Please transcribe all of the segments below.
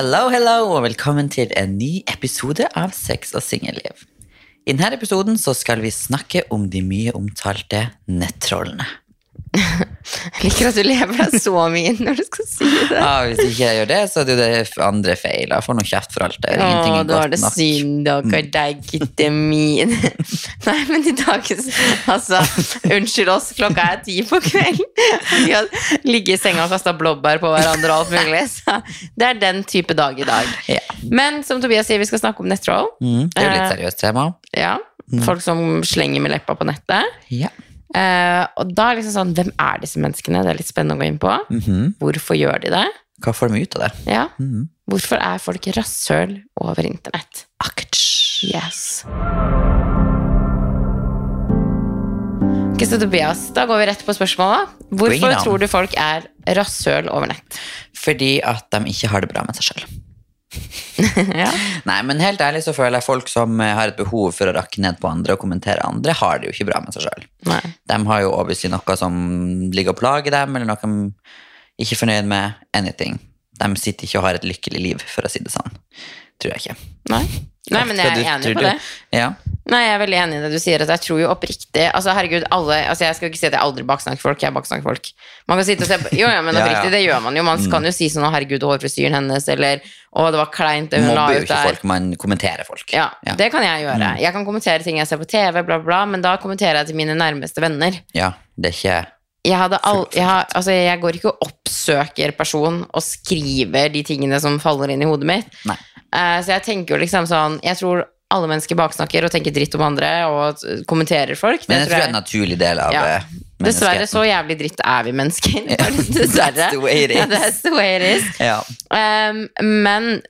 Hello, hello, og velkommen til en ny episode av Sex og singelliv. I denne episoden skal vi snakke om de mye omtalte nettrollene. Jeg liker at du lever deg så mye når du skal si det. Ja, hvis ikke jeg gjør det, så er det jo det andre feil. Jeg får noe kjeft for alt det. Ingenting er da var godt det nok. synd, dere deg, gutten min. Nei, men i dag Altså, unnskyld oss, klokka er ti på kvelden. Vi har ligget i senga og kasta blåbær på hverandre og alt mulig. Så det er den type dag i dag. Ja. Men som Tobias sier, vi skal snakke om nettroll. Mm, det er jo litt Eh, seriøst tema. Ja, Folk som slenger med leppa på nettet. Ja. Eh, og da er liksom sånn, hvem er disse menneskene? Det er litt spennende å gå inn på. Mhm. Hvorfor gjør de det? Hva får de ut av det? Ja. Mhm. Hvorfor er folk rasshøl over internett? Aktsj. Yes. Ok, så Tobias, da går vi rett på spørsmålet. Hvorfor tror du folk er rasshøl over nett? Fordi at de ikke har det bra med seg sjøl. ja. Nei, men helt ærlig så føler jeg folk som eh, har et behov for å rakke ned på andre og kommentere andre, har det jo ikke bra med seg sjøl. De har jo obviously noe som ligger og plager dem, eller noe de ikke er fornøyd med. Anything. De sitter ikke og har et lykkelig liv, for å si det sånn. Tror jeg ikke. Nei. Nei, men jeg er enig på det. Ja. Nei, jeg er veldig enig i det du sier. At jeg tror jo oppriktig Altså, herregud, alle altså Jeg skal ikke si at jeg aldri baksnakker folk. Jeg baksnakker folk. Man kan sitte og se på Jo, ja, men Ja, ja. oppriktig, det gjør man jo. Man kan jo si sånn 'Å, herregud, hårfrisyren hennes', eller 'Å, det var kleint, det hun la Mobber jo ut ikke der'. folk, man kommenterer folk. Ja, Ja. Mm. det kan jeg gjøre. Jeg kan kommentere ting jeg ser på TV, bla, bla, bla, men da kommenterer jeg til mine nærmeste venner. Ja, det er ikke Jeg, all, jeg, har, altså, jeg går ikke og oppsøker person og skriver de tingene som faller inn i hodet mitt. Eh, så jeg tenker jo liksom sånn Jeg tror alle mennesker baksnakker og tenker dritt om andre og kommenterer folk. Men Det jeg tror det er en naturlig del av Ja. eh, Dessverre så jævlig dritt er vi mennesker. Dessverre. that's the way it is. Yeah, the way it is. Ja, Um, men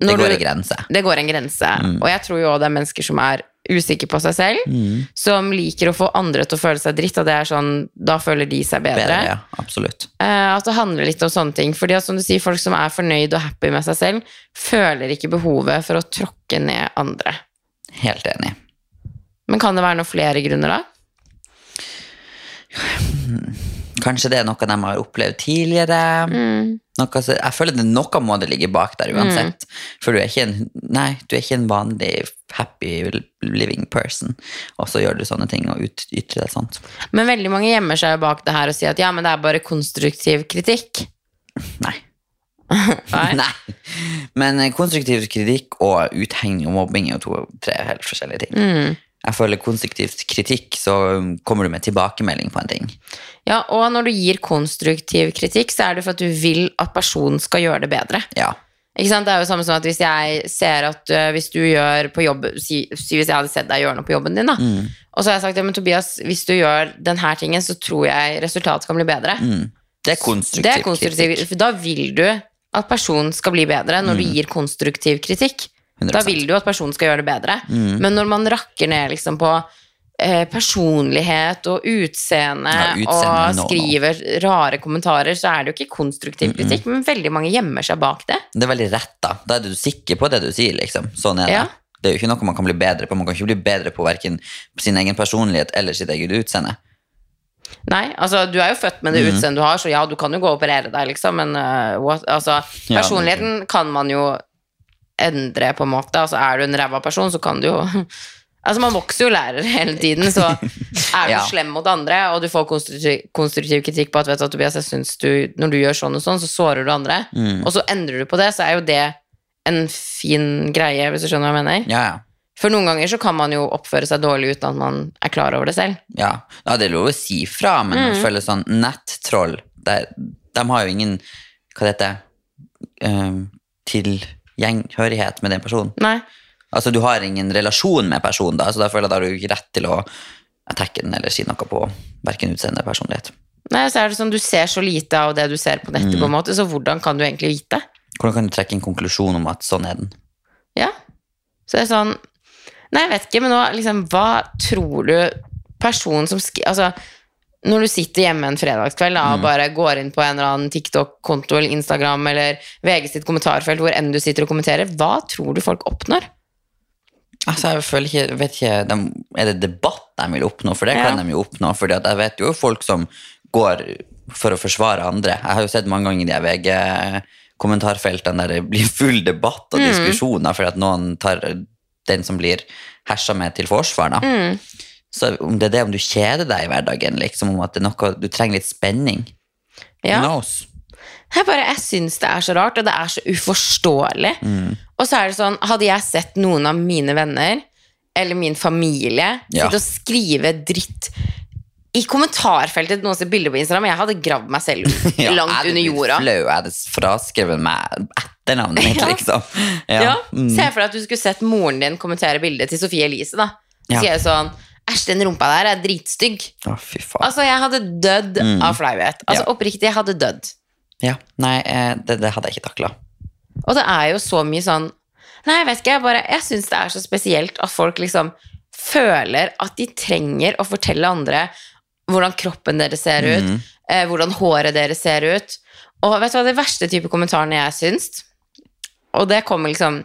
det går du- det går en grense. Mm. Og jeg tror jo òg det er mennesker som er usikre på seg selv, Mm. som liker å få andre til å føle seg dritt, og det er sånn, da føler de seg bedre. Bedre, ja, absolutt. Eh, at det handler litt om sånne ting. Fordi at, som du sier, folk som er fornøyd og happy med seg selv, føler ikke behovet for å tråkke ned andre. Helt enig. Men kan det være noen flere grunner, da? Kanskje det er noe de har opplevd tidligere. Mm. Noe, jeg føler det noe må det ligge bak der uansett. For du er, en, nei, du er ikke en vanlig happy living person, og så gjør du sånne ting og ut, ytrer deg sånt. Men veldig mange gjemmer seg bak det her og sier at ja, men det er bare konstruktiv kritikk. Nei. Nei. Men eh, konstruktiv kritikk og uthenging og mobbing er jo to-tre helt forskjellige ting. Mm. Jeg føler konstruktiv kritikk, så kommer du med tilbakemelding på en ting. Ja, og når du gir konstruktiv kritikk, så er det for at du vil at personen skal gjøre det bedre. Ja. Ikke sant? Det er jo samme som at hvis jeg ser at uh, hvis du gjør på jobb Si, si hvis jeg hadde sett deg gjøre noe på jobben din, da. Mm. Og så har jeg sagt ja, men Tobias, hvis du gjør denne tingen, så tror jeg resultatet kan bli bedre. Mm. Det er konstruktiv, Det er konstruktiv kritikk. For da vil du at personen skal bli bedre når du gir konstruktiv kritikk. 100%. Da vil du at personen skal gjøre det bedre. Mm. Men når man rakker ned liksom på eh, personlighet og utseende, Ja, utseende, og no, no. skriver rare kommentarer, så er det jo ikke konstruktiv kritikk, men veldig mange gjemmer seg bak det. Det er veldig rett, da. Da er du sikker på det du sier, liksom. Sånn er det. Ja. Det er jo ikke noe man kan bli bedre på. Man kan ikke bli bedre på verken sin egen personlighet eller sitt eget utseende. Nei, altså du er jo født med det mm. utseendet du har, så ja, du kan jo gå og operere deg, liksom, men uh, what, altså, personligheten kan man jo endre, på en måte. Altså, er du en ræva person, så kan du jo Altså, man vokser jo lærer hele tiden, så er du Ja. slem mot andre, og du får konstruktiv, konstruktiv kritikk på at vet du, Tobias, jeg synes du, når du gjør sånn og sånn, så sårer du andre, Mm. og så endrer du på det, så er jo det en fin greie, hvis du skjønner hva jeg mener. Ja, ja. For noen ganger så kan man jo oppføre seg dårlig uten at man er klar over det selv. Ja, ja det er lov å si fra, men Mm. jeg føler sånn nettroll de, de har jo ingen Hva det heter um, Tilgjenghørighet med den personen. Nei. Altså, du har ingen relasjon med personen, da, så da føler jeg da har du ikke rett til å attacke den eller si noe på verken utseende eller personlighet. Nei, så er det sånn, Du ser så lite av det du ser på nettet, Mm. på en måte, så hvordan kan du egentlig vite? Hvordan kan du trekke en konklusjon om at sånn er den? Ja. Så det er sånn Nei, jeg vet ikke, men nå liksom Hva tror du personen som skriver Altså, når du sitter hjemme en fredagskveld da, Mm. og bare går inn på en eller annen TikTok-konto eller Instagram eller VG sitt kommentarfelt, hvor enn du sitter og kommenterer, hva tror du folk oppnår? Altså, jeg føler ikke, vet ikke de, Er det debatt de vil oppnå? For det kan de jo oppnå. For jeg vet jo folk som går for å forsvare andre. Jeg har jo sett mange ganger de VG-kommentarfeltene der det blir full debatt og diskusjoner fordi at noen tar den som blir hersa med, til forsvar. da. Mm. Så om det er det om du kjeder deg i hverdagen, liksom, om at det noe, du trenger litt spenning. Ja. Who knows? Jeg bare, jeg syns det er så rart, og det er så uforståelig. Mm. Og så er det sånn, hadde jeg sett noen av mine venner, eller min familie, Ja. sitte og skrive dritt i kommentarfeltet noen ser bilder på Instagram, jeg hadde gravd meg selv Ja, langt under jorda. Flau, jeg hadde fraskrevet meg etternavnet mitt, Ja. liksom. Ja. Mm. Se for deg at du skulle sett moren din kommentere bildet til Sofie Elise, da. Sier jeg sånn, æsj, den rumpa der er dritstygg. Å, fy faen. Altså, jeg hadde dødd av flauhet. Altså, Mm. Ja. oppriktig, jeg hadde dødd. Ja, nei, eh, det, det hadde jeg ikke takla. Og det er jo så mye sånn Nei, jeg vet ikke, jeg bare Jeg syns det er så spesielt at folk liksom føler at de trenger å fortelle andre hvordan kroppen deres ser ut, Mhm. eh, hvordan håret deres ser ut. Og vet du hva, det verste type kommentarene jeg syns, og det kommer liksom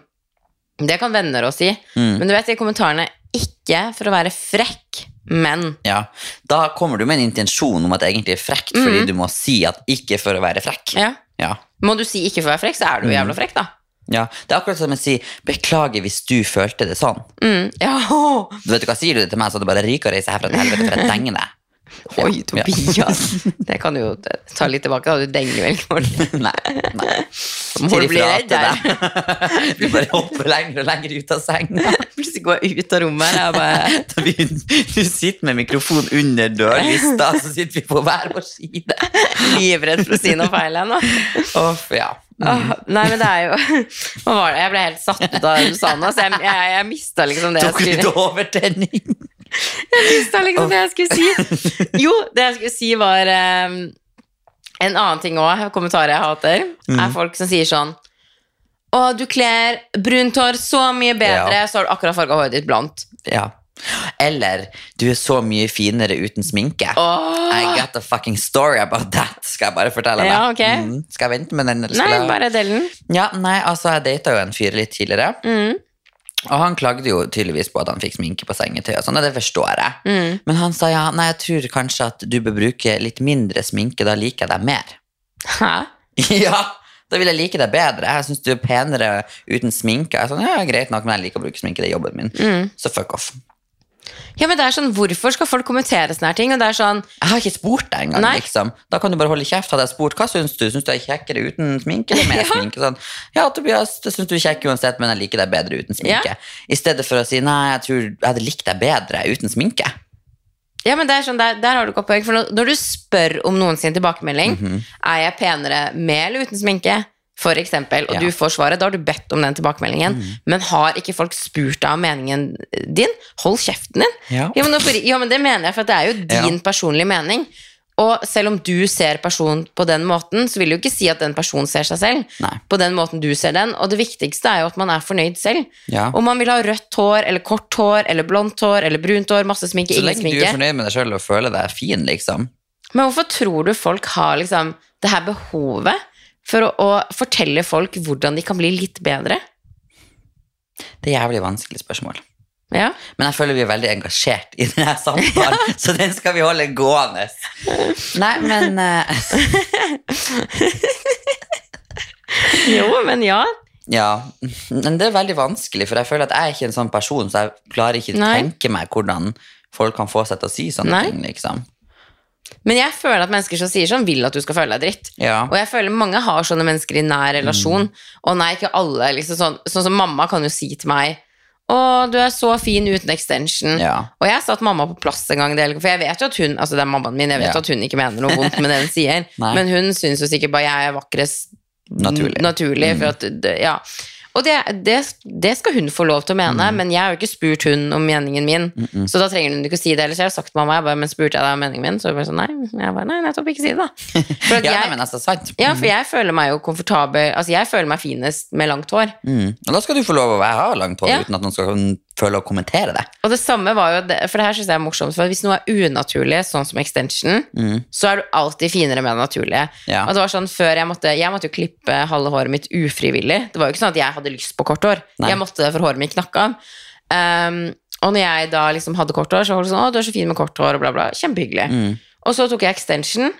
Det kan venner å si, Mm. men du vet de kommentarene ikke for å være frekk, men Ja, Da kommer du med en intensjon om at det egentlig er frekt, fordi du må si at ikke for å være frekk. Mm. ja. Ja. Må du si ikke for å være frekk, så er du jo Mm. jævla frekk, da. ja. Det er akkurat som å si 'beklager hvis du følte det sånn'. Mm. Ja. Du vet du hva, Sier du det til meg, så hadde det bare ryker å reise herfra til helvete for jeg denger deg. Oi. Tobias. Det kan du jo ta litt tilbake, da. Du denger vel ikke Morten. Nei, nei. Må du bli redd der? Du bare hopper lenger og lenger ut av senga. Plutselig går jeg ut av rommet. Jeg bare du sitter med mikrofon under dørlista, så sitter vi på hver vår side. livredd for å si noe feil ennå. Åh, ja. Mm. Nei, men det er jo Hva var det? Jeg ble helt satt ut av det du sa nå, så jeg, jeg, jeg mista liksom det jeg Tok litt overtenning. Jeg visste liksom det jeg skulle si. Jo, det jeg skulle si, var um, En annen ting òg, kommentarer jeg hater, er folk som sier sånn Å, du kler brunt hår så mye bedre, Ja. så har du akkurat farga håret ditt blondt. Ja. Eller du er så mye finere uten sminke. Åh. I got a fucking story about that, skal jeg bare fortelle deg. Ja, ok. Mm. Skal jeg vente med den? Nei, jeg... bare del den. Ja, nei, altså jeg data jo en fyr litt tidligere, Mm. Og han klagde jo tydeligvis på at han fikk sminke på sengetøy og sånn, og det forstår jeg. Mm. Men han sa ja, nei, jeg tror kanskje at du bør bruke litt mindre sminke, da liker jeg deg mer. Hæ? ja, da vil jeg like deg bedre. Jeg syns du er penere uten sminke. Jeg er sånn, ja, greit nok, men jeg liker å bruke sminke, det er jobben min. Mm. Så fuck off. Ja, men det er sånn, Hvorfor skal folk kommentere sånne her ting? Og det er sånn, Jeg har ikke spurt deg engang, liksom. Da kan du bare holde kjeft. Hadde jeg spurt hva syns du? Syns du jeg er kjekkere uten sminke eller med Ja. sminke? Sånn, ja, Tobias, det syns du er kjekk uansett, men jeg liker deg bedre uten sminke. Ja. I stedet for å si nei, jeg tror jeg hadde likt deg bedre uten sminke. ja, men det er sånn, der, der har du godt poeng. For når, du spør om noen sin tilbakemelding, Mhm. er jeg penere med eller uten sminke, for eksempel, og Ja. Du får svaret, da har du bedt om den tilbakemeldingen. Men har ikke folk spurt deg om meningen din? Hold kjeften din. Ja. Ja, men, ja, men det mener jeg, for det er jo din personlige mening. Og selv om du ser personen på den måten, så vil det jo ikke si at den personen ser seg selv. Nei. På den måten du ser den. Og det viktigste er jo at man er fornøyd selv. Ja. Om man vil ha rødt hår, eller kort hår, eller blondt hår, eller brunt hår, masse sminke, ingen sminke. Så lenge du er fornøyd med deg sjøl og føler deg fin, liksom. Men hvorfor tror du folk har liksom det her behovet for å, å fortelle folk hvordan de kan bli litt bedre? Det er jævlig vanskelig spørsmål. Ja. Men jeg føler vi er veldig engasjert i denne samtalen, så den skal vi holde gående. Nei, men uh... Jo, men ja. Ja, men det er veldig vanskelig, for jeg føler at jeg er ikke en sånn person, så jeg klarer ikke å tenke meg hvordan folk kan få seg til å si sånne Nei. ting, liksom. Men jeg føler at mennesker som sier sånn, vil at du skal føle deg dritt. Ja. Og jeg føler mange har sånne mennesker i nær relasjon. Og nei, ikke alle. Liksom sånn, sånn som mamma kan jo si til meg Å, du er så fin uten extension. Ja. Og jeg satte mamma på plass en gang, for jeg vet jo at hun Altså det er mammaen min, jeg vet Ja. at hun ikke mener noe vondt med det hun sier. Men hun syns jo sikkert bare jeg er vakrest Naturlig. Mm. naturlig for at, ja. Og det, det, det skal hun få lov til å mene, Mm. men jeg har jo ikke spurt hun om meningen min. Så da trenger hun ikke å si det. Ellers jeg har sagt mamma, jeg bare, men spurte jeg deg om meningen min? Så hun bare sånn, nei, jeg bare, nei, nettopp ikke si det da. For Ja, nei, jeg, men altså, ja, for jeg føler meg jo komfortabel Altså, jeg føler meg finest med langt hår. Mm. Og da skal du få lov å være ha langt hår Ja. uten at noen skal føle å kommentere det. Og det samme var jo For det her synes jeg er morsomt, for hvis noe er unaturlig, sånn som extension, så er du alltid finere med det naturlige. Mm. Ja. Og det var sånn før Jeg måtte Jeg måtte jo klippe halve håret mitt ufrivillig. Det var jo ikke sånn at jeg hadde lyst på kort hår. Nei. Jeg måtte det for håret mitt knakk av. Um, og når jeg da liksom hadde kort hår, så var det sånn Å, du er så fin med kort hår, og bla, bla. Kjempehyggelig. Mm. Og så tok jeg extension,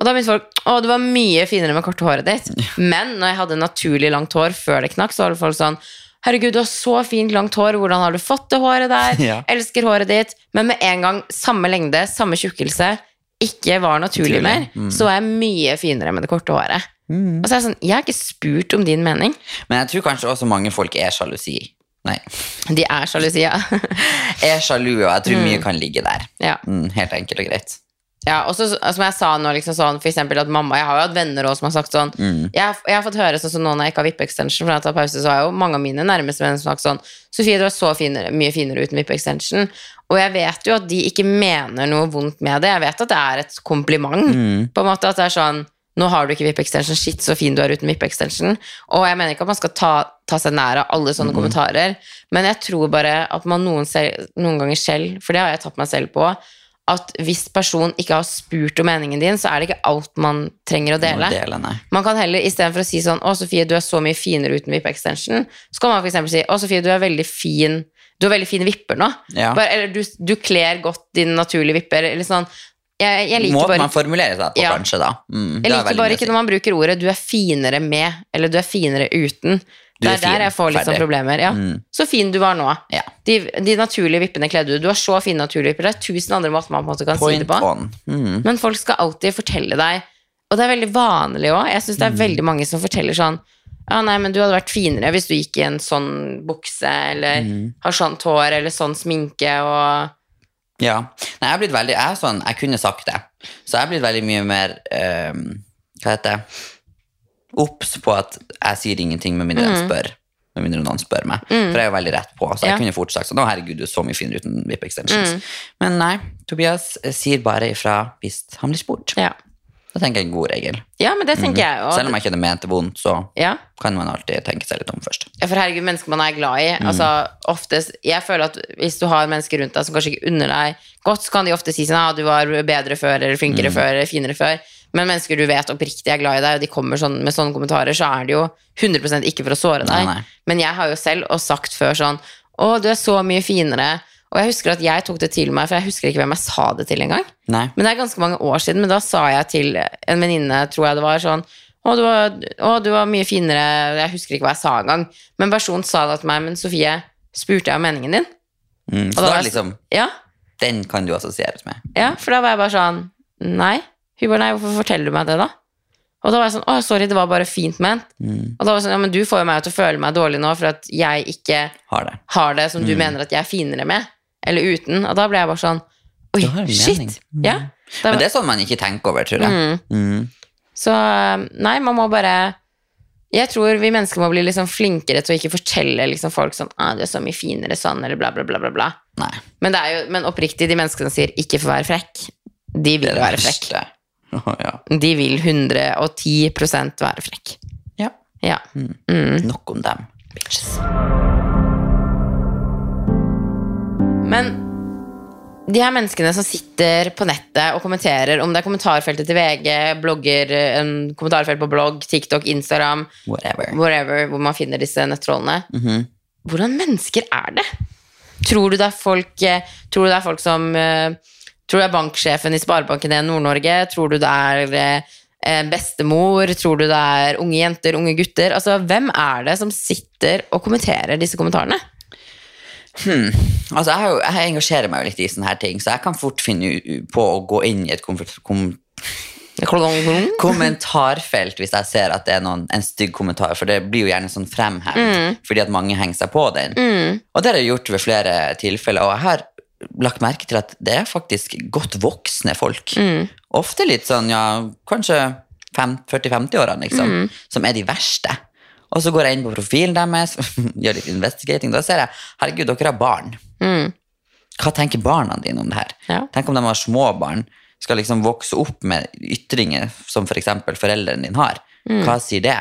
Og da begynte folk Å, det var mye finere med korte håret ditt. Men når jeg hadde naturlig langt hår før det knakk, så var det folk sånn Herregud, du har så fint langt hår, hvordan har du fått det håret der? Ja. Elsker håret ditt. Men med en gang samme lengde, samme tjukkelse, ikke var naturlig mer, mer, så var jeg mye finere med det korte håret. Og så er jeg sånn, jeg har ikke spurt om din mening. Men jeg tror kanskje også mange folk er sjalusi. Nei, De er sjalusi, ja. er sjalu, og jeg tror mye kan ligge der. ja. Mm, helt enkelt og greit. Ja, og så som jeg sa nå, liksom sånn, for eksempel at mamma Jeg har jo hatt venner også som har sagt sånn jeg, har- jeg har fått høre sånn som nå når jeg ikke har vippe-extension, for når jeg tar pause, så har jo mange av mine nærmeste venner sagt sånn Sofie, du er så finere, mye finere uten vippe-extension. Og jeg vet jo at de ikke mener noe vondt med det. Jeg vet at det er et kompliment. På en måte At det er sånn Nå har du ikke vippe-extension, shit, så fin du er uten vippe-extension. Og jeg mener ikke at man skal ta, ta seg nær av alle sånne kommentarer, men jeg tror bare at man noen, selv, noen ganger selv, for det har jeg tatt meg selv på, at hvis personen ikke har spurt om meningen din, så er det ikke alt man trenger å dele. Dele. Man kan heller, istedenfor å si sånn 'Å, Sofie, du er så mye finere uten vippe-extension', så kan man for eksempel si 'Å, Sofie, du er veldig fin Du har veldig fine vipper nå'. Ja. Bare, eller du, du kler godt dine naturlige vipper. Eller sånn. Jeg, jeg liker Måten bare man formulere seg på, Ja. kanskje, da. Mm, jeg liker bare ikke si. når man bruker ordet 'du er finere med', eller 'du er finere uten'. Det er er der jeg får litt sånn problemer. Ja. Mm. Så fin du var nå. Ja. De, de naturlige vippene kledde du. Du har så fine naturlige vipper. Det er tusen andre måter man på en måte kan si det på. Mm. Men folk skal alltid fortelle deg, og det er veldig vanlig òg. Jeg syns det er Mm. veldig mange som forteller sånn Ja, nei, men du hadde vært finere hvis du gikk i en sånn bukse, eller Mm. har sånt hår, eller sånn sminke, og Ja. Nei, jeg har blitt veldig Jeg er sånn, jeg kunne sagt det. Så jeg har blitt veldig mye mer um, Hva heter det? Obs på at jeg sier ingenting med mindre enn spør. Med mindre noen spør meg. For jeg er jo veldig rett på. Så jeg Mm. Ja. Mm. kunne fort sagt sånn Å, herregud, du er så mye finere uten VIP extensions. Men nei, Tobias eh, sier bare ifra hvis han blir spurt. ja. Da tenker jeg en god regel. ja, men det tenker jeg også. Selv om jeg ikke hadde ment det vondt, så Ja. kan man alltid tenke seg litt om først. Ja, for herregud, mennesker man er glad i. Altså, oftest, jeg føler at Hvis du har mennesker rundt deg som kanskje ikke unner deg godt, så kan de ofte si sånn ah, du var bedre før, eller flinkere før, eller finere før. Men mennesker du vet oppriktig er glad i deg, og de kommer sånn, med sånne kommentarer, så er det jo 100 ikke for å såre deg. Nei, nei. Men jeg har jo selv og sagt før sånn Å, du er så mye finere. Og jeg husker at jeg tok det til meg, for jeg husker ikke hvem jeg sa det til engang. Men det er ganske mange år siden, men da sa jeg til en venninne, tror jeg det var, sånn å du, var, å, du var mye finere Jeg husker ikke hva jeg sa engang. Men personen sa det til meg, men Sofie, spurte jeg om meningen din? Mm. Så da da liksom Ja, Den kan du assosieres med. ja, for da var jeg bare sånn Nei. Hun bare nei, hvorfor forteller du meg det, da? Og da var jeg sånn å, sorry, det var bare fint ment. Mm. Og da var jeg sånn, ja, men du får jo meg til å føle meg dårlig nå for at jeg ikke Har det. har det som du mener at jeg er finere med, eller uten. Og da ble jeg bare sånn Oi, shit. Mm. Ja. Da Men det er sånn man ikke tenker over, tror jeg. Mm. Mm. Så nei, man må bare Jeg tror vi mennesker må bli liksom flinkere til å ikke fortelle liksom folk sånn ah, 'Du er så mye finere sånn', eller bla, bla, bla. bla, bla. Men, det jo, men oppriktig, de menneskene som sier 'ikke få være frekk', de vil det være frekk. Ja. De vil 110% være frekk. ja. Ja. Mm. Nok om dem. Bitches. Men de her menneskene som sitter på nettet og kommenterer, om det er kommentarfeltet til VG, blogger, en kommentarfelt på blogg, TikTok, Instagram, Whatever. whatever hvor man finner disse nettrollene. Mhm. Hvordan mennesker er det? Tror du det er folk, eh, tror du det er folk som eh, Tror du det er banksjefen i Sparebanken 1 Nord-Norge? Tror du det er eh, bestemor? Tror du det er unge jenter, unge gutter? Altså, Hvem er det som sitter og kommenterer disse kommentarene? Hmm. Altså, jeg, jo, jeg engasjerer meg jo litt i sånne her ting, så jeg kan fort finne på å gå inn i et komfort, kom, kommentarfelt hvis jeg ser at det er noen, en stygg kommentar, for det blir jo gjerne sånn fremhevet, fordi at mange henger seg på den. Og det har jeg gjort ved flere tilfeller, og jeg har lagt merke til at det er faktisk godt voksne folk. Ofte litt sånn, ja, kanskje 40-50-årene, liksom, som er de verste. Og så går jeg inn på profilen deres, gjør litt investigating, da ser jeg, herregud, dere har barn. Mm. Hva tenker barna dine om det her? Ja. Tenk om de har små barn, skal liksom vokse opp med ytringer som for eksempel foreldrene dine har. Mm. Hva sier det?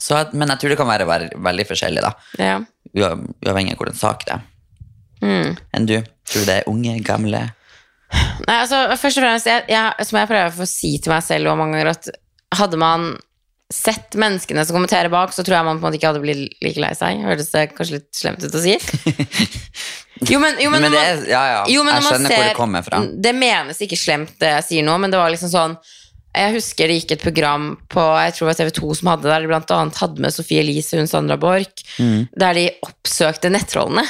Så, men jeg tror det kan være, veldig forskjellig, da. Ja. Ua- Uavhengig av hvordan sak det er. Mm. Enn du? Tror du det er unge, gamle? Nei, altså, først og fremst, jeg, jeg, som jeg prøver å få si til meg selv mange ganger, at hadde man sett menneskene som kommenterer bak, så tror jeg man på en måte ikke hadde blitt like lei seg. Hørtes det kanskje litt slemt ut å si? Jo, men, jo, men, Men det man- ja, ja. jo, men jeg skjønner ser, hvor det kommer fra. Det menes ikke slemt, det jeg sier nå, men det var liksom sånn Jeg husker det gikk et program på jeg tror det var TV 2 som hadde det, der de blant annet hadde med Sofie Elise og hun Sandra Borch, der de oppsøkte nettrollene.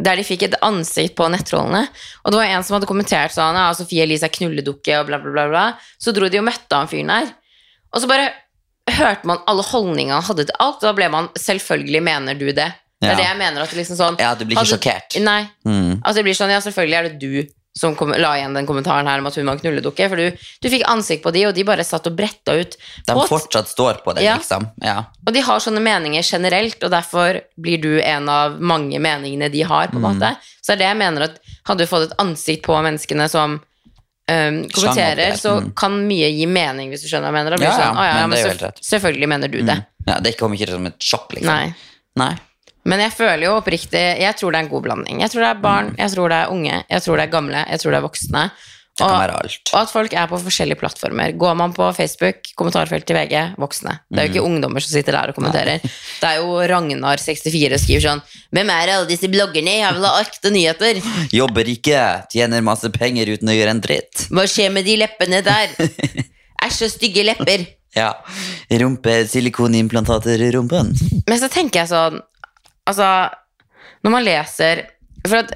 Der de fikk et ansikt på nettrollene. Og det var en som hadde kommentert sånn ja, Sofie Elise er knulledukke og bla, bla, bla. bla. Så dro de og møtte han fyren der. Og så bare hørte man alle holdningene han hadde til alt, og da ble man selvfølgelig mener du det. Det Ja. er det jeg mener. at det liksom sånn Ja, du blir ikke hadde- sjokkert. Nei. Mm. Altså det blir sånn, ja selvfølgelig er det du som kom, la igjen den kommentaren her om at hun var knulledukke, for du, du fikk ansikt på de, og de bare satt og bretta ut. De Og- fortsatt står på det, Ja. liksom. Ja. Og de har sånne meninger generelt, og derfor blir du en av mange meningene de har. på en Mm. måte. Så det er det jeg mener at hadde du fått et ansikt på menneskene som um, kommenterer, så mm. kan mye gi mening, hvis du skjønner hva jeg mener. Da blir Ja, sånn, ja, men men selvf- selvfølgelig mener du det. ja, Det kommer ikke som et sjokk, liksom. Nei. Nei. Men jeg føler jo oppriktig Jeg tror det er en god blanding. Jeg tror det er barn, jeg tror det er unge, jeg tror det er gamle, jeg tror det er voksne. Det kan Og-. Og at folk er på forskjellige plattformer. Går man på Facebook, kommentarfelt til VG, voksne. Det er jo ikke ungdommer som sitter der og kommenterer. Det er jo Ragnar64 skriver sånn Hvem er alle disse bloggerne? Jeg vil ha ekte nyheter. Jobber ikke, tjener masse penger uten å gjøre en dritt. Hva skjer med de leppene der? Æsj, så stygge lepper. Ja. Rumpe, silikonimplantater i rumpen. Men så tenker jeg sånn Altså, når man leser For at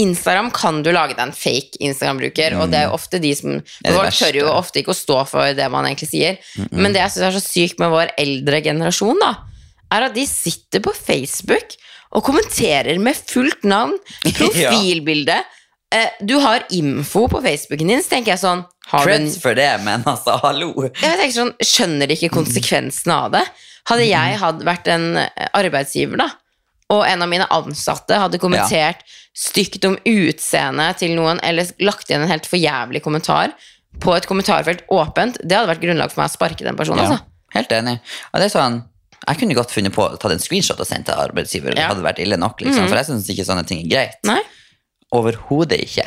Instagram kan du lage deg en fake Instagram-bruker, og det er jo ofte de som Mm. Folk tør jo ofte ikke å stå for det man egentlig sier. Men det jeg syns er så sykt med vår eldre generasjon, da, er at de sitter på Facebook og kommenterer med fullt navn, profilbilde. ja. Du har info på Facebooken din, så tenker jeg sånn har Creds for det, men altså, hallo. jeg tenker sånn, Skjønner de ikke konsekvensene av det? Hadde jeg hatt vært en eh, arbeidsgiver, da, og en av mine ansatte hadde kommentert stygt om utseendet til noen, eller lagt igjen en helt forjævlig kommentar på et kommentarfelt åpent, det hadde vært grunnlag for meg å sparke den personen. Ja, Altså. helt enig. Og det er sånn, jeg kunne godt funnet på å ta en screenshot og sendt til arbeidsgiver. Det hadde vært ille nok, liksom, for jeg syns ikke sånne ting er greit. Nei? Overhodet ikke.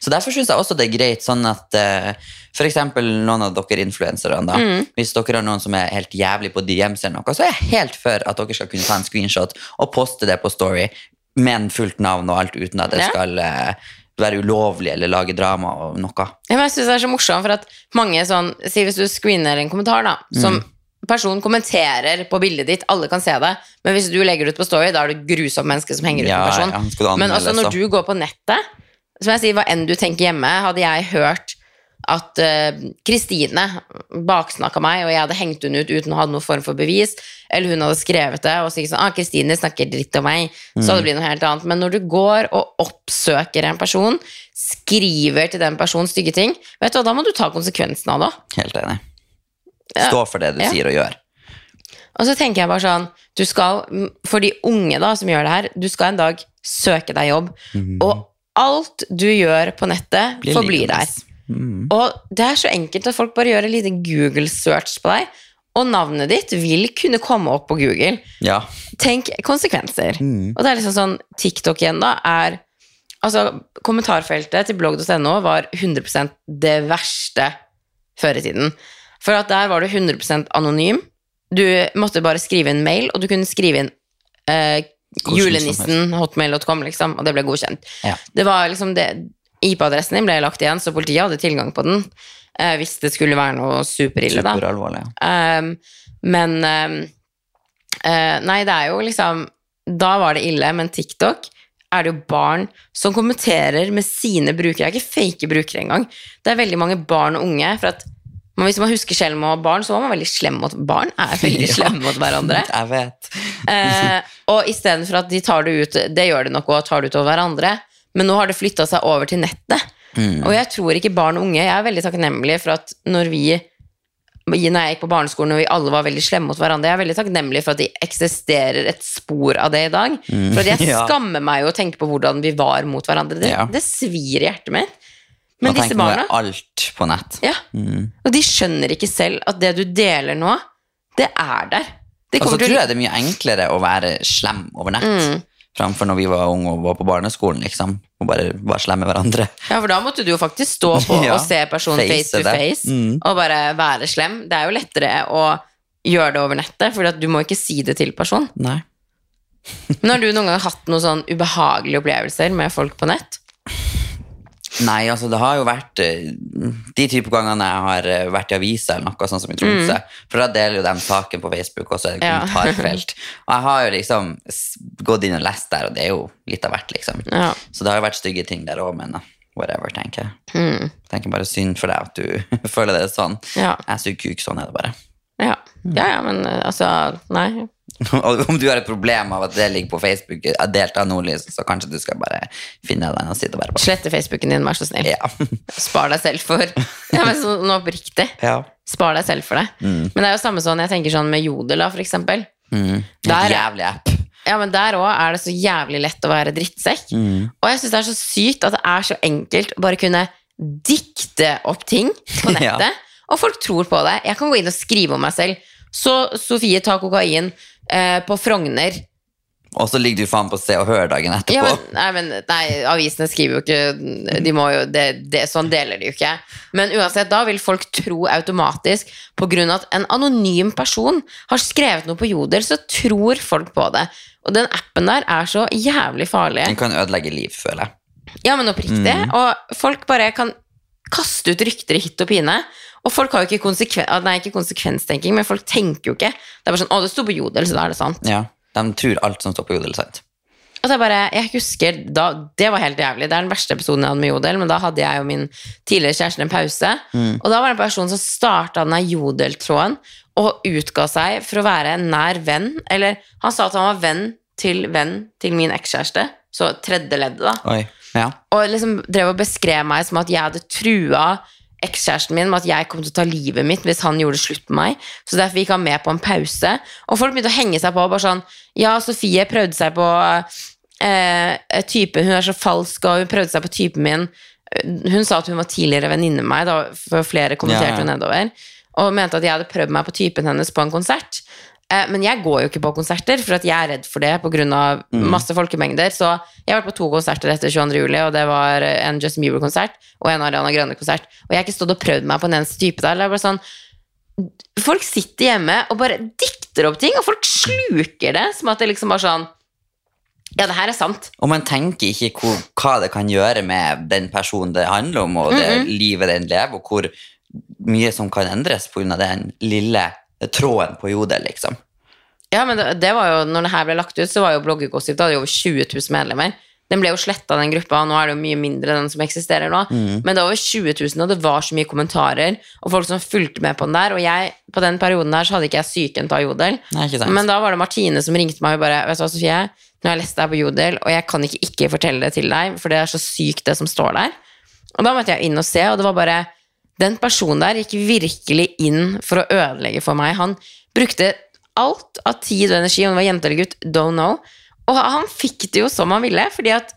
Så derfor syns jeg også det er greit sånn at uh, f.eks. noen av dere influensere, Mm. hvis dere har noen som er helt jævlig på DMs eller noe, så er jeg helt for at dere skal kunne ta en screenshot og poste det på Story med en fullt navn og alt, uten at det skal eh, være ulovlig eller lage drama og noe. Ja, men jeg synes det er så morsomt, for at mange sånn Si hvis du screener en kommentar, da, som Mm. personen kommenterer på bildet ditt, alle kan se det, men hvis du legger det ut på Story, da er du grusomt menneske som henger ut Ja, med personen. ja, men også når du går på nettet, som jeg sier, hva enn du tenker hjemme, hadde jeg hørt at Kristine Kristine baksnakka meg, og jeg hadde hengt henne ut uten å ha noen form for bevis, eller hun hadde skrevet det og sagt sånn, ah, Kristine snakker dritt om meg, så hadde det blitt noe helt annet. Men når du går og oppsøker en person, skriver til den personen stygge ting, vet du hva, da må du ta konsekvensen av det. Helt enig. Stå for det du Ja. sier og gjør. Og så tenker jeg bare sånn, du skal, for de unge da som gjør det her, du skal en dag søke deg jobb, og alt du gjør på nettet Blir forblir der. Mm. Og det er så enkelt at folk bare gjør en liten Google-search på deg, og navnet ditt vil kunne komme opp på Google. Ja. Tenk konsekvenser. Mm. Og det er liksom sånn, TikTok igjen da, er, altså kommentarfeltet til blogg.no var 100% det verste før i tiden. For at der var du 100% anonym. Du måtte bare skrive en mail, og du kunne skrive inn eh, julenissen, hotmail.com, liksom, og det ble godkjent. Ja. Det var liksom det, IP-adressen din ble lagt igjen, så politiet hadde tilgang på den. eh, hvis det skulle være noe superille, da. Superalvorlig. ja. Um, men um, uh, Nei, det er jo liksom Da var det ille, men TikTok er det jo barn som kommenterer med sine brukere. Det er ikke fake brukere engang. Det er veldig mange barn og unge. For at man, Hvis man husker selv med barn, så var man veldig slem mot barn. Er veldig Ja. slemme mot hverandre. Jeg vet. Eh, og istedenfor at de tar det ut Det gjør de nok òg, tar det ut over hverandre. Men nå har det flytta seg over til nettet. Mm. Og jeg tror ikke barn og unge Jeg er veldig takknemlig for at når vi når jeg gikk på barneskolen og vi alle var veldig slemme mot hverandre, jeg er veldig takknemlig for at det eksisterer et spor av det i dag. For at jeg Mm. Ja. skammer meg jo å tenke på hvordan vi var mot hverandre. Det, Ja. det svir i hjertet mitt. Men disse barna alt på nett. ja, Mm. Og de skjønner ikke selv at det du deler nå, det er der. Og så kommer tror jeg det er mye enklere å være slem over nett Mm. Framfor når vi var unge og var på barneskolen, liksom. Og bare var slemme hverandre. Ja, for da måtte du jo faktisk stå på Ja, og se personen face face to det. face, Mm. og bare være slem. Det er jo lettere å gjøre det over nettet, for du må ikke si det til personen. Nei. Men har du noen gang hatt noen sånn ubehagelige opplevelser med folk på nett? Nei, altså det har jo vært eh, de type gangene jeg har eh, vært i avisa eller noe sånt som i Tromsø, for da deler jo de saken på Facebook, og så er det Mm. Ja. og jeg har jo liksom gått inn og lest der, og det er jo litt av hvert, liksom. Ja. Så det har jo vært stygge ting der òg, men uh, whatever, tenker jeg. Mm. Tenker bare synd for deg at du føler det sånn. Ja. Jeg suger kuk, sånn er det bare. Ja. ja, ja, men eh, altså Nei. Og om du har et problem av at det ligger på Facebook, er delt av Nordlys, så kanskje du skal bare finne deg en side og være på. Slette Facebooken din, vær så snill. Ja. Spar deg selv for Ja, men sånn oppriktig. ja. Spar deg selv for det. Men det er jo samme sånn, jeg tenker sånn med Jodel, for eksempel. Mm. Der- jævlig app. Ja, men der òg er det så jævlig lett å være drittsekk. Mm. Og jeg syns det er så sykt at det er så enkelt å bare kunne dikte opp ting på Ja. nettet. Og folk tror på det. Jeg kan gå inn og skrive om meg selv. Så Sofie tar kokain eh, på Frogner. Og så ligger du faen på Se og Hør dagen etterpå. Ja, men, nei, men nei, avisene skriver jo ikke de må jo, det, det, Sånn deler de jo ikke. Men uansett, da vil folk tro automatisk på grunn av at en anonym person har skrevet noe på Jodel, så tror folk på det. Og den appen der er så jævlig farlig. Den kan ødelegge liv, føler jeg. Ja, men oppriktig. Og folk bare kan kaste ut rykter i hytt og pine. Og folk har jo ikke, konsekven nei, ikke konsekvenstenking, men folk tenker jo ikke. Det er bare sånn 'Å, det sto på Jodel, så da er det sant'. Ja. De tror alt som står på Jodel, sant. Og er bare, jeg husker da, Det var helt jævlig. Det er den verste episoden jeg hadde med Jodel, men da hadde jeg og min tidligere kjæreste en pause. Og da var det en person som starta den Jodel-tråden og utga seg for å være en nær venn. Eller han sa at han var venn til venn til min ekskjæreste. Så tredje leddet, da. Oi. Ja. Og liksom drev og beskrev meg som at jeg hadde trua ekskjæresten min med at jeg kom til å ta livet mitt hvis han gjorde slutt med meg. Så derfor gikk han med på en pause. Og folk begynte å henge seg på. bare sånn, Ja, Sofie prøvde seg på eh, typen Hun er så falsk, og hun prøvde seg på typen min. Hun sa at hun var tidligere venninne med meg, da, for flere kommenterte Ja, nedover. Og mente at jeg hadde prøvd meg på typen hennes på en konsert. Eh, Men jeg går jo ikke på konserter, for at jeg er redd for det pga. Mm. masse folkemengder. Så jeg har vært på to konserter etter 22. juli, og det var en Justin Bieber-konsert og en Ariana Grande-konsert. Og jeg har ikke stått og prøvd meg på en eneste type der. Det er bare sånn Folk sitter hjemme og bare dikter opp ting, og folk sluker det som at det liksom bare sånn Ja, det her er sant. Og man tenker ikke hvor, hva det kan gjøre med den personen det handler om, og det livet den lever, og hvor mye som kan endres pga. den lille tråden på Jodel, liksom. Ja, men det, det var jo, når det her ble lagt ut, så var jo Bloggergossip da hadde jo over 20 000 medlemmer. Den ble jo sletta, den gruppa, og nå er det jo mye mindre den som eksisterer nå. Men det var over 20 000, og det var så mye kommentarer, og folk som fulgte med på den der. Og jeg, på den perioden der så hadde ikke jeg syken av Jodel. Nei, ikke sant? Men da var det Martine som ringte meg og bare Vet du hva, Sofie, nå har jeg lest deg på Jodel, og jeg kan ikke ikke fortelle det til deg, for det er så sykt, det som står der. Og da måtte jeg inn og se, og det var bare Den personen der gikk virkelig inn for å ødelegge for meg. Han brukte alt av tid og energi, om det var jente eller gutt, don't know. Og han fikk det jo som han ville, fordi at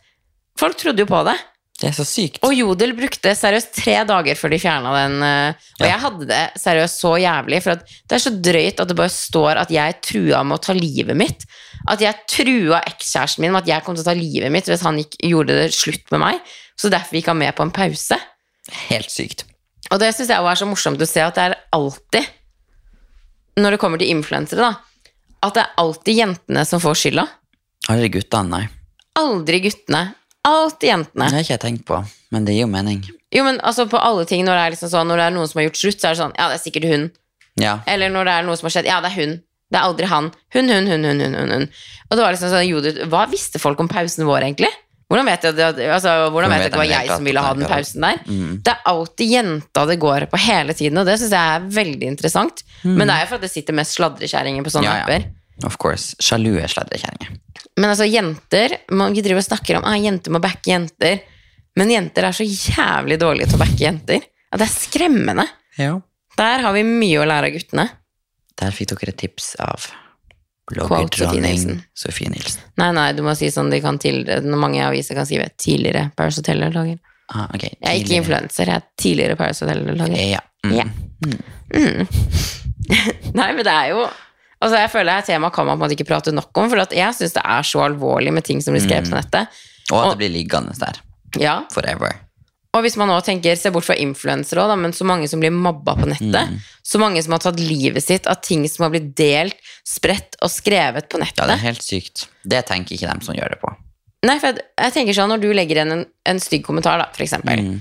folk trodde jo på det. Det er så sykt. Og Jodel brukte seriøst tre dager før de fjerna den. eh, Og Ja. jeg hadde det seriøst så jævlig, for at det er så drøyt at det bare står at jeg trua med å ta livet mitt. At jeg trua ekskjæresten min med at jeg kom til å ta livet mitt hvis han gikk, gjorde det slutt med meg. Så derfor gikk han med på en pause. Helt sykt. Og det syns jeg også er så morsomt å se at det er alltid, når det kommer til influensere, da, at det er alltid jentene som får skylda. Aldri guttene, nei. Aldri guttene. Alltid jentene. Det har ikke jeg tenkt på, men det gir jo mening. Jo, men altså på alle ting, når det er, liksom sånn, når det er noen som har gjort slutt, så er det sånn Ja, det er sikkert hun. Ja. Eller når det er noe som har skjedd. Ja, det er hun. Det er aldri han. Hun, hun, hun, hun, hun, hun. hun. Og det var liksom sånn, Judith, Hva visste folk om pausen vår, egentlig? Hvordan vet jeg, at- altså, hvordan vet jeg at det var jeg som ville ha den pausen der? Det er alltid jenta det går på hele tiden, og det syns jeg er veldig interessant. Men det er jo for at det sitter mest sladrekjerringer på sånne Ja, ja. apper. Of course. Sjalu er sladrekjerringer. Men altså, jenter man, driver og snakker om at jenter må backe jenter. Men jenter er så jævlig dårlige til å backe jenter. At det er skremmende. Ja. Der har vi mye å lære av guttene. Der fikk dere et tips av bloggerdronning. Sofie Nilsen. Nei, nei, du må si sånn de kan til mange aviser kan skrive tidligere Paris Hotel-lager'. Ah, okay. Jeg er ikke influenser, jeg er tidligere Paris Hotel-lager. Ja. Mm. Yeah. Mm. Nei, men det er jo Altså, jeg føler det er tema kan man på en måte ikke prate nok om, for at jeg syns det er så alvorlig med ting som blir skrevet på nettet. Og at det blir liggende der. Ja, Forever. Og hvis man nå tenker, se bort fra influensere også, men så mange som blir mobba på nettet, Mm. så mange som har tatt livet sitt av ting som har blitt delt, spredt og skrevet på nettet. Ja, det er helt sykt. Det tenker ikke dem som gjør det på. Nei, for jeg, jeg tenker sånn, når du legger igjen en, en stygg kommentar, da, for eksempel. Mm.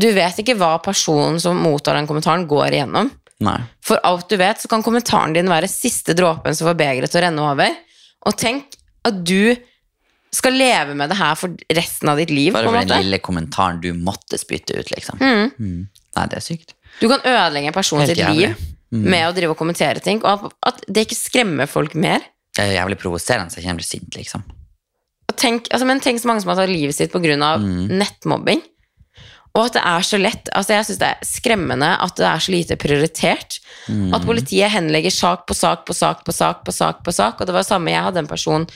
Du vet ikke hva personen som mottar den kommentaren, går igjennom. Nei. For alt du vet, så kan kommentaren din være siste dråpen som får begeret til å renne over. Og tenk at du skal leve med det her for resten av ditt liv. Bare for den lille kommentaren du måtte spytte ut, liksom. Mm. Nei, det er sykt. Du kan ødelegge en person sitt liv liv med å drive og kommentere ting, og at, det ikke skremmer folk mer. Det er jævlig provoserende, så jeg til sint, liksom. Og Tenk, altså, men tenk så mange som har tatt livet sitt pga. Mm. nettmobbing. Og at det er så lett altså Jeg syns det er skremmende at det er så lite prioritert. Mm. At politiet henlegger sak på sak på sak på sak på sak. på sak Og det var det samme, jeg hadde en person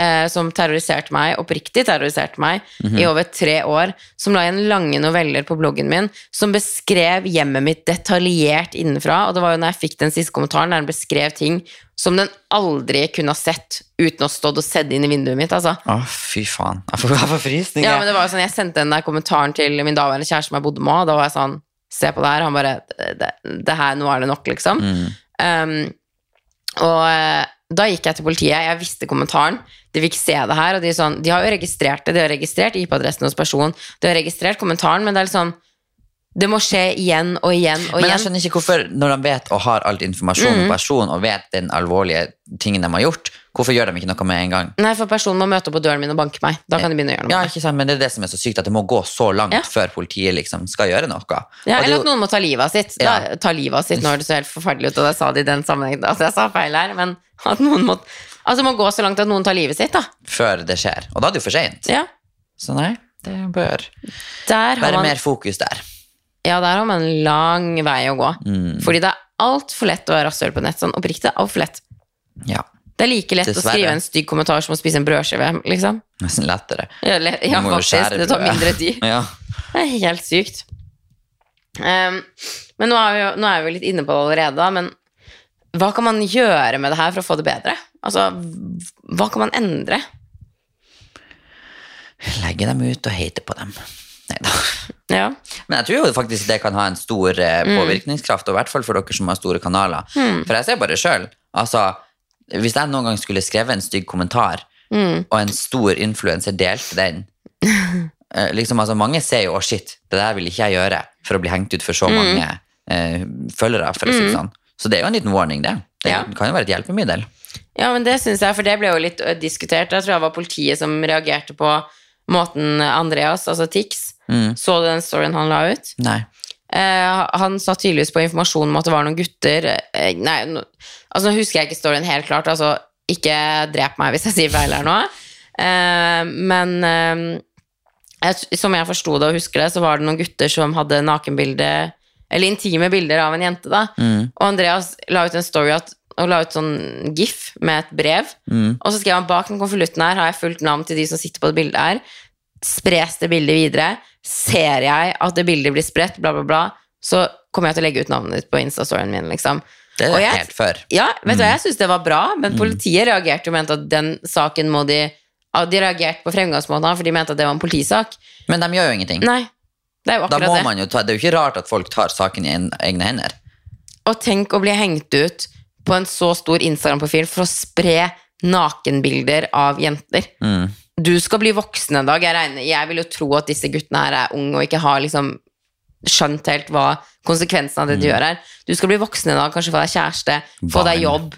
eh, som terroriserte meg, oppriktig terroriserte meg, Mhm. i over tre år, som la igjen lange noveller på bloggen min, som beskrev hjemmet mitt detaljert innenfra. Og det var jo når jeg fikk den siste kommentaren, der den beskrev ting som den aldri kunne ha sett uten å stått og sett inn i vinduet mitt. altså. Å, fy faen. Jeg får, jeg får frysninger. Ja, men det var jo sånn, Jeg sendte den der kommentaren til min daværende kjæreste som jeg bodde med, og da var jeg sånn Se på det her. Han bare det, det her, Nå er det nok, liksom. Mm. Um, og eh, da gikk jeg til politiet. Jeg visste kommentaren. De fikk se det her, og de, sånn, de har jo registrert det. De har registrert IP-adressen hos personen. De har registrert kommentaren, men det er liksom Det må skje igjen og igjen og igjen. Men jeg skjønner ikke hvorfor, når de vet og har all informasjon Mm. om personen, og vet den alvorlige tingen de har gjort, hvorfor gjør de ikke noe med en gang? Nei, for personen må møte opp på døren min og banke meg. Da kan de begynne å gjøre noe. Ja, ikke sant, men det er det som er så sykt, at det må gå så langt Ja. før politiet liksom skal gjøre noe. Ja, er eller at noen må ta livet av sitt. Da, Ja. ta livet av sitt når det så helt forferdelig ut, og det sa de i den sammenhengen. Altså, jeg sa feil her, men at noen må Altså, må gå så langt at noen tar livet sitt, da. før det skjer. Og da er det jo for seint. Ja. Så nei, det bør Der har være man, mer fokus der. ja, der har man en lang vei å gå. Mm. Fordi det er altfor lett å være rasshøl på nett. Sånn oppriktig, det er altfor lett. Ja, Det er like lett å skrive en stygg kommentar som å spise en brødskive, liksom. nesten lettere. Ja, le- ja faktisk. Det tar mindre tid. Ja. Det er helt sykt. Um, men nå er, vi, jo- nå er vi jo litt inne på det allerede, men hva kan man gjøre med det her for å få det bedre? Altså, hva kan man endre? Legge dem ut og hate på dem. Neida. Ja. Men jeg tror jo faktisk det kan ha en stor eh, Mm. påvirkningskraft, og i hvert fall for dere som har store kanaler. For jeg ser bare sjøl. Altså, hvis jeg noen gang skulle skrevet en stygg kommentar, Mm. og en stor influenser delte den eh, liksom, altså, Mange ser jo 'å, shit, det der vil ikke jeg gjøre' for å bli hengt ut for Mm. så mange eh, følgere. For å si det sånn. Så det er jo en liten warning, det. Det Ja. kan jo være et hjelpemiddel. Ja, men det syns jeg, for det ble jo litt diskutert. Jeg tror det var politiet som reagerte på måten Andreas, altså Tix, Mm. så du den storyen han la ut. Nei. Eh, han sa tydeligvis på informasjon om at det var noen gutter eh, Nei, no, altså nå husker jeg ikke storyen helt klart. Altså, ikke drep meg hvis jeg sier feil her nå. Eh, men eh, jeg, som jeg forsto det og husker det, så var det noen gutter som hadde nakenbilde Eller intime bilder av en jente, da. Mm. Og Andreas la ut en story at, og la ut sånn gif med et brev. Mm. Og så skrev han bak den konvolutten her har jeg fulgt navn til de som sitter på det bildet her. Spres det bildet videre, ser jeg at det bildet blir spredt, bla, bla, bla, så kommer jeg til å legge ut navnet ditt på Instastoryen min, liksom. Det Og er jeg- helt før. Ja, vet du mm. jeg syns det var bra, men politiet reagerte og mente at den saken må de De reagerte på fremgangsmåten, for de mente at det var en politisak. Men de gjør jo ingenting. Nei, det er jo akkurat må det. man jo ta, det er jo ikke rart at folk tar saken i egne hender. Og tenk å bli hengt ut på en så stor Instagram-profil for å spre nakenbilder av jenter. Mm. Du skal bli voksen en dag. Jeg, regner, jeg vil jo tro at disse guttene her er unge og ikke har liksom skjønt helt hva konsekvensen av det de gjør er. Du skal bli voksen en dag, kanskje få deg kjæreste, få deg jobb,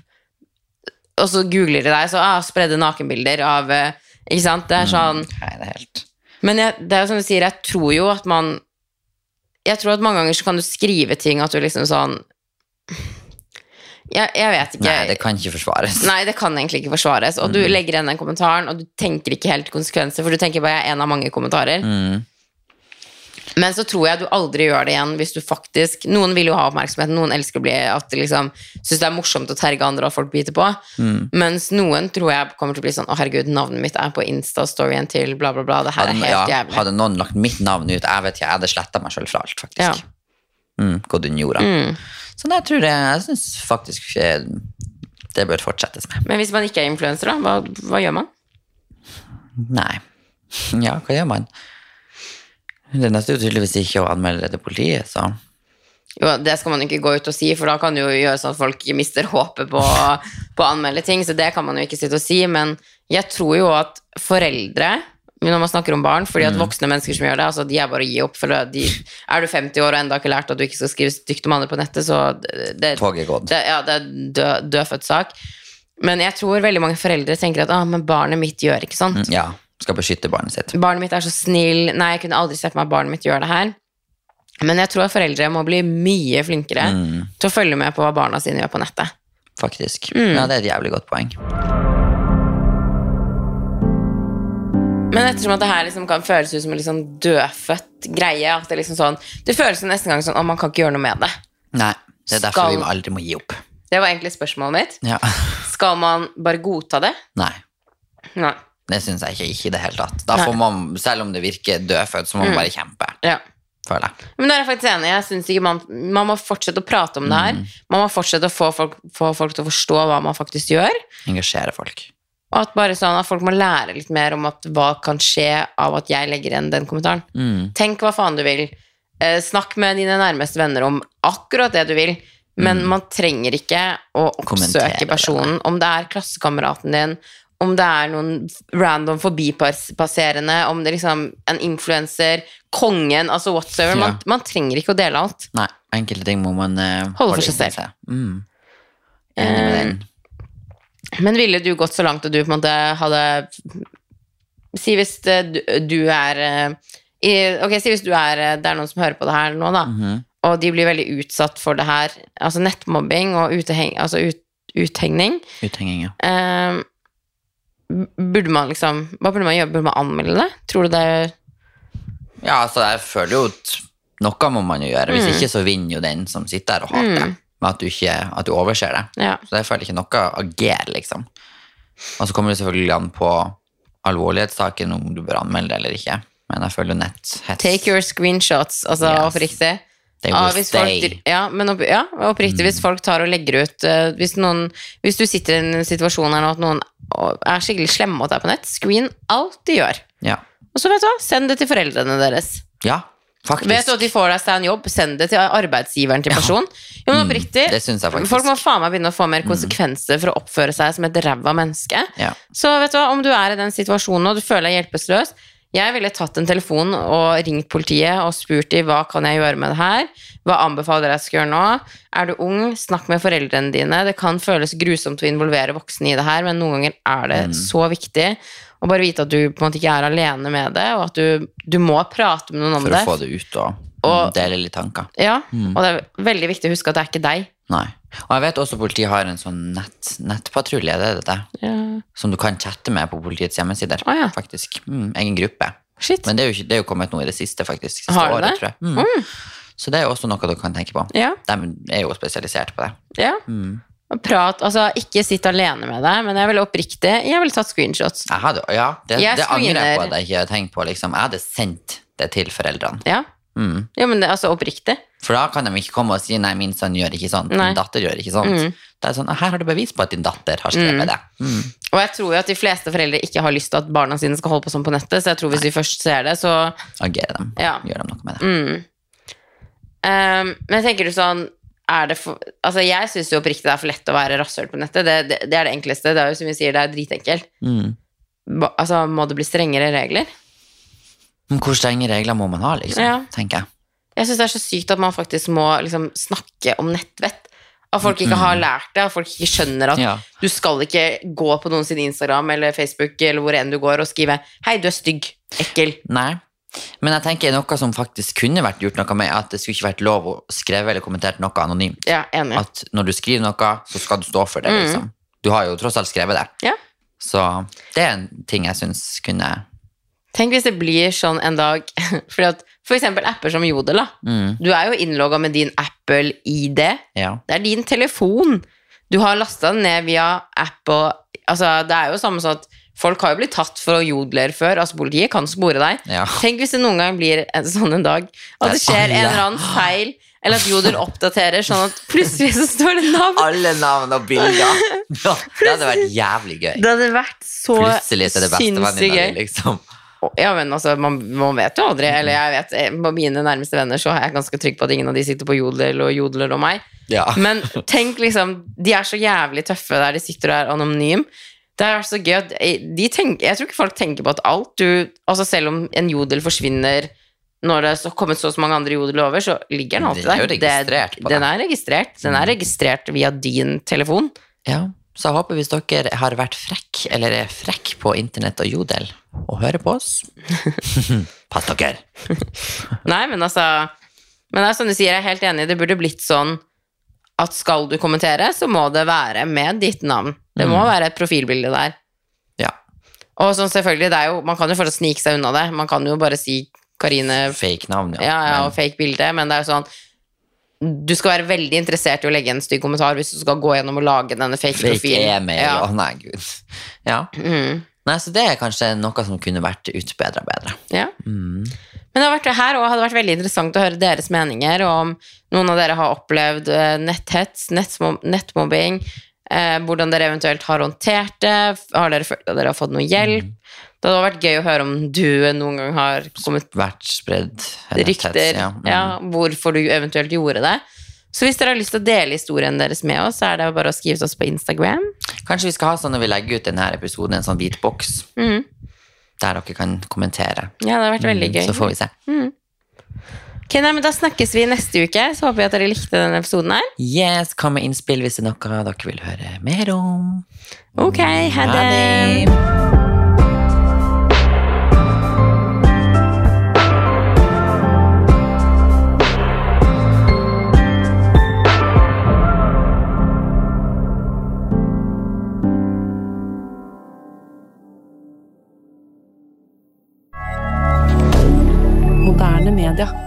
og så googler de deg, så ah, spredde nakenbilder av eh, Ikke sant? Det er sånn Nei, det er helt Men jeg, det er jo som du sier, jeg tror jo at man Jeg tror at mange ganger så kan du skrive ting at du liksom sånn Jeg, jeg vet ikke. Nei, det kan ikke forsvares. Nei, det kan egentlig ikke forsvares. Og du legger igjen den kommentaren, og du tenker ikke helt konsekvenser, for du tenker bare jeg er en av mange kommentarer. Mm. Men så tror jeg du aldri gjør det igjen hvis du faktisk Noen vil jo ha oppmerksomhet, noen elsker å bli at de liksom syns det er morsomt å terge andre og folk biter på. Mm. Mens noen tror jeg kommer til å bli sånn Å, herregud, navnet mitt er på Insta-storyen til bla, bla, bla. Det her er helt ja, jævlig. hadde noen lagt mitt navn ut, jeg vet ikke, jeg hadde sletta meg sjøl fra alt, faktisk. Ja. Mm, gått under jorda. Mm. Så det tror jeg, jeg syns faktisk eh, det bør fortsettes med. Men hvis man ikke er influenser, da, hva, hva gjør man? Nei. Ja, hva gjør man? Det neste er jo tydeligvis ikke å anmelde det til politiet, så Jo, det skal man ikke gå ut og si, for da kan det jo gjøre sånn at folk mister håpet på, på å anmelde ting, så det kan man jo ikke sitte og si, men jeg tror jo at foreldre når man snakker om barn, fordi at voksne mennesker som gjør det, altså de er bare å gi opp. De, er du 50 år og enda ikke lært at du ikke skal skrive stygt om andre på nettet, så det, Toget gått. det, ja, det er død, dødfødt sak. Men jeg tror veldig mange foreldre tenker at ah, men barnet mitt gjør ikke sånt. Ja, skal beskytte barnet sitt. Barnet mitt er så snill. Nei, jeg kunne aldri sett meg at barnet mitt gjør det her. Men jeg tror at foreldre må bli mye flinkere til å følge med på hva barna sine gjør på nettet. Faktisk. Mm. Ja, det er et jævlig godt poeng. Men ettersom at det her liksom kan føles ut som en liksom dødfødt greie at Det liksom sånn, det føles jo nesten gang sånn at man kan ikke gjøre noe med det. Nei, det er derfor Skal- vi aldri må gi opp. Det var egentlig spørsmålet mitt. Ja. Skal man bare godta det? Nei, Nei. det syns jeg ikke, ikke i det hele tatt. Da Nei. får man, selv om det virker dødfødt, så må man bare kjempe, Ja. føler jeg. Men da er jeg faktisk enig. Jeg synes ikke man, man må fortsette å prate om det her. Man må fortsette å få folk, få folk til å forstå hva man faktisk gjør. Engasjere folk. Og at, bare sånn at folk må lære litt mer om at hva kan skje av at jeg legger igjen den kommentaren. Mm. Tenk hva faen du vil. Eh, snakk med dine nærmeste venner om akkurat det du vil. Men man trenger ikke å oppsøke personen. Om det er klassekameraten din, om det er noen random forbipasserende, om det er liksom en influenser, kongen, altså whatsoever. Man, Ja. man trenger ikke å dele alt. Nei, enkelte ting må man uh, Holde for seg selv. Mm. Enig med Eh, den. Men ville du gått så langt at du på en måte hadde Si hvis eh, du, er eh, Ok, si hvis du er eh, Det er noen som hører på det her nå, da. Mhm. Og de blir veldig utsatt for det her. Altså nettmobbing og uteheng, altså ut, uthengning. Uthenging, ja. Eh, burde man liksom Hva burde man gjøre? Burde man anmelde det? Tror du det Ja, altså, jeg føler jo at noe må man jo gjøre. Hvis Mm. ikke så vinner jo den som sitter der og hater det. Med at du, ikke, at du overser det. Ja. Så jeg føler ikke noe ager, liksom. Og så kommer det selvfølgelig an på alvorlighetssaken om du bør anmelde det eller ikke. Men jeg føler netthets Take your screenshots, altså Yes. oppriktig. Will hvis folk, ja, men opp, ja, oppriktig, hvis folk tar og legger ut uh, hvis, noen, hvis du sitter i en situasjon her nå at noen er skikkelig slemme mot deg på nett, screen alt de gjør. Ja. Og så vet du hva, send det til foreldrene deres. ja, faktisk. Vet du at de får deg seg en jobb, send det til arbeidsgiveren til personen. Jo, men oppriktig, Mm, jeg faktisk. Mm. folk må faen meg begynne å få mer konsekvenser for å oppføre seg som et ræva menneske. Ja. Så vet du hva, om du er i den situasjonen og du føler deg hjelpeløs, jeg ville tatt en telefon og ringt politiet og spurt dem hva kan jeg gjøre med det her, hva anbefaler jeg skal gjøre nå, er du ung, snakk med foreldrene dine, det kan føles grusomt å involvere voksne i det her, men noen ganger er det Mm. så viktig å bare vite at du på en måte ikke er alene med det, og at du, du må prate med noen om For det. å få det ut og, Og- dele litt tanker. Ja, og det er veldig viktig å huske at det er ikke deg. Nei. Og jeg vet også politiet har en sånn nett, nettpatrulje, det er det, Ja. som du kan chatte med på politiets hjemmesider. ah, ja. faktisk. Mm, egen gruppe. Shit. Men det er, jo, det er jo kommet noe i det siste, faktisk. Siste Har det året, det? jeg. Mm. Så det er jo også noe du kan tenke på. Ja, De er jo spesialisert på det. ja. Prat, altså ikke sitt alene med deg, men jeg ville oppriktig, jeg ville tatt screenshots. Jeg hadde, ja, det, Jeg det angrer jeg på at jeg ikke hadde tenkt på. Liksom. Jeg hadde sendt det til foreldrene. Ja, Mm. ja men det, altså oppriktig. For da kan de ikke komme og si 'nei, min sønn gjør ikke sånn', Nei. din datter gjør ikke sånt. Det er sånn, 'her har du bevis på at din datter har skrevet det'. Mm. Og jeg tror jo at de fleste foreldre ikke har lyst til at barna sine skal holde på sånn på nettet, så jeg tror hvis de først ser det, så Agere dem. Ja. Gjør dem noe med det. mm. Ehm, Men tenker du sånn er det for, altså Jeg syns jo oppriktig det er for lett å være rasshøl på nettet. Det, det, det er det enkleste. Det er jo som vi sier, det er dritenkelt. Mm. Altså, må det bli strengere regler? Men hvor strenge regler må man ha, liksom? Ja. tenker jeg. Jeg syns det er så sykt at man faktisk må liksom, snakke om nettvett. At folk ikke har lært det, at folk ikke skjønner at Ja. du skal ikke gå på noen sin Instagram eller Facebook eller hvor enn du går og skrive 'Hei, du er stygg. Ekkel'. Nei. Men jeg tenker noe som faktisk kunne vært gjort noe med, at det skulle ikke vært lov å skrive eller kommentere noe anonymt. Ja, enig. At når du skriver noe, så skal du stå for det, liksom. Du har jo tross alt skrevet det. Ja. Så det er en ting jeg syns kunne Tenk hvis det blir sånn en dag fordi at For eksempel apper som Jodel. da. mm, Du er jo innlogga med din Apple-ID. Ja. Det er din telefon. Du har lasta den ned via app og Altså, det er jo samme sånn at folk har jo blitt tatt for å jodler før. Altså, politiet kan spore deg. Ja. Tenk hvis det noen gang blir en sånn en dag at det skjer en eller annen feil, eller at Jodel oppdaterer sånn at plutselig så står det navn. Alle navn og bilder. Det hadde vært jævlig gøy. Det hadde vært så sinnssykt gøy. liksom. ja, men altså, man, man vet jo aldri. Eller jeg vet, eh, på mine nærmeste venner så er jeg ganske trygg på at ingen av de sitter på jodel og jodler om meg. Ja. Men tenk liksom, de er så jævlig tøffe der de sitter og er anonym. Det er så gøy de tenker, Jeg tror ikke folk tenker på at alt du Altså selv om en jodel forsvinner når det har kommet så mange andre jodeler over, så ligger den alltid Den er jo registrert på den er registrert. Den er registrert via din telefon. Ja, så jeg håper hvis dere har vært frekk, eller er frekk på internett og jodel, og hører på oss Pass dere! Nei, men altså Men det er som du sier, jeg er helt enig. Det burde blitt sånn at skal du kommentere, så må det være med ditt navn. Det må være et profilbilde der. Ja. Og sånn selvfølgelig, det er jo, man kan jo fortsatt snike seg unna det. Man kan jo bare si Karine Fake navn, ja. ja, ja, og fake bilde, men det er jo sånn Du skal være veldig interessert i å legge en stygg kommentar hvis du skal gå gjennom og lage denne fake, Fake profilen. e-mail, Ja. å nei, gud. Ja. Mm. Nei, så det er kanskje noe som kunne vært utbedra bedre. Ja. Mm. Men det har vært, her også hadde vært veldig interessant å høre deres meninger om noen av dere har opplevd eh, netthets, nettmobbing, eh, hvordan dere eventuelt har håndtert det, har dere følt at dere har fått noe hjelp? Det hadde vært gøy å høre om du noen gang har kommet Vært spredd rykter, ja. ja, Mm. hvorfor du eventuelt gjorde det. Så hvis dere har lyst til å dele historien deres med oss, så er det bare å skrive til oss på Instagram. Kanskje vi skal ha sånn når vi legger ut denne episoden, en sånn hvit boks, Mm. der dere kan kommentere. Ja, det har vært veldig Mm, gøy. Så får vi se. Ok, nei, men Da snakkes vi neste uke. Så håper vi at dere likte denne episoden her. Yes, Kom med innspill hvis det er noe dere vil høre mer om. Ok, ha det. Ha moderne media.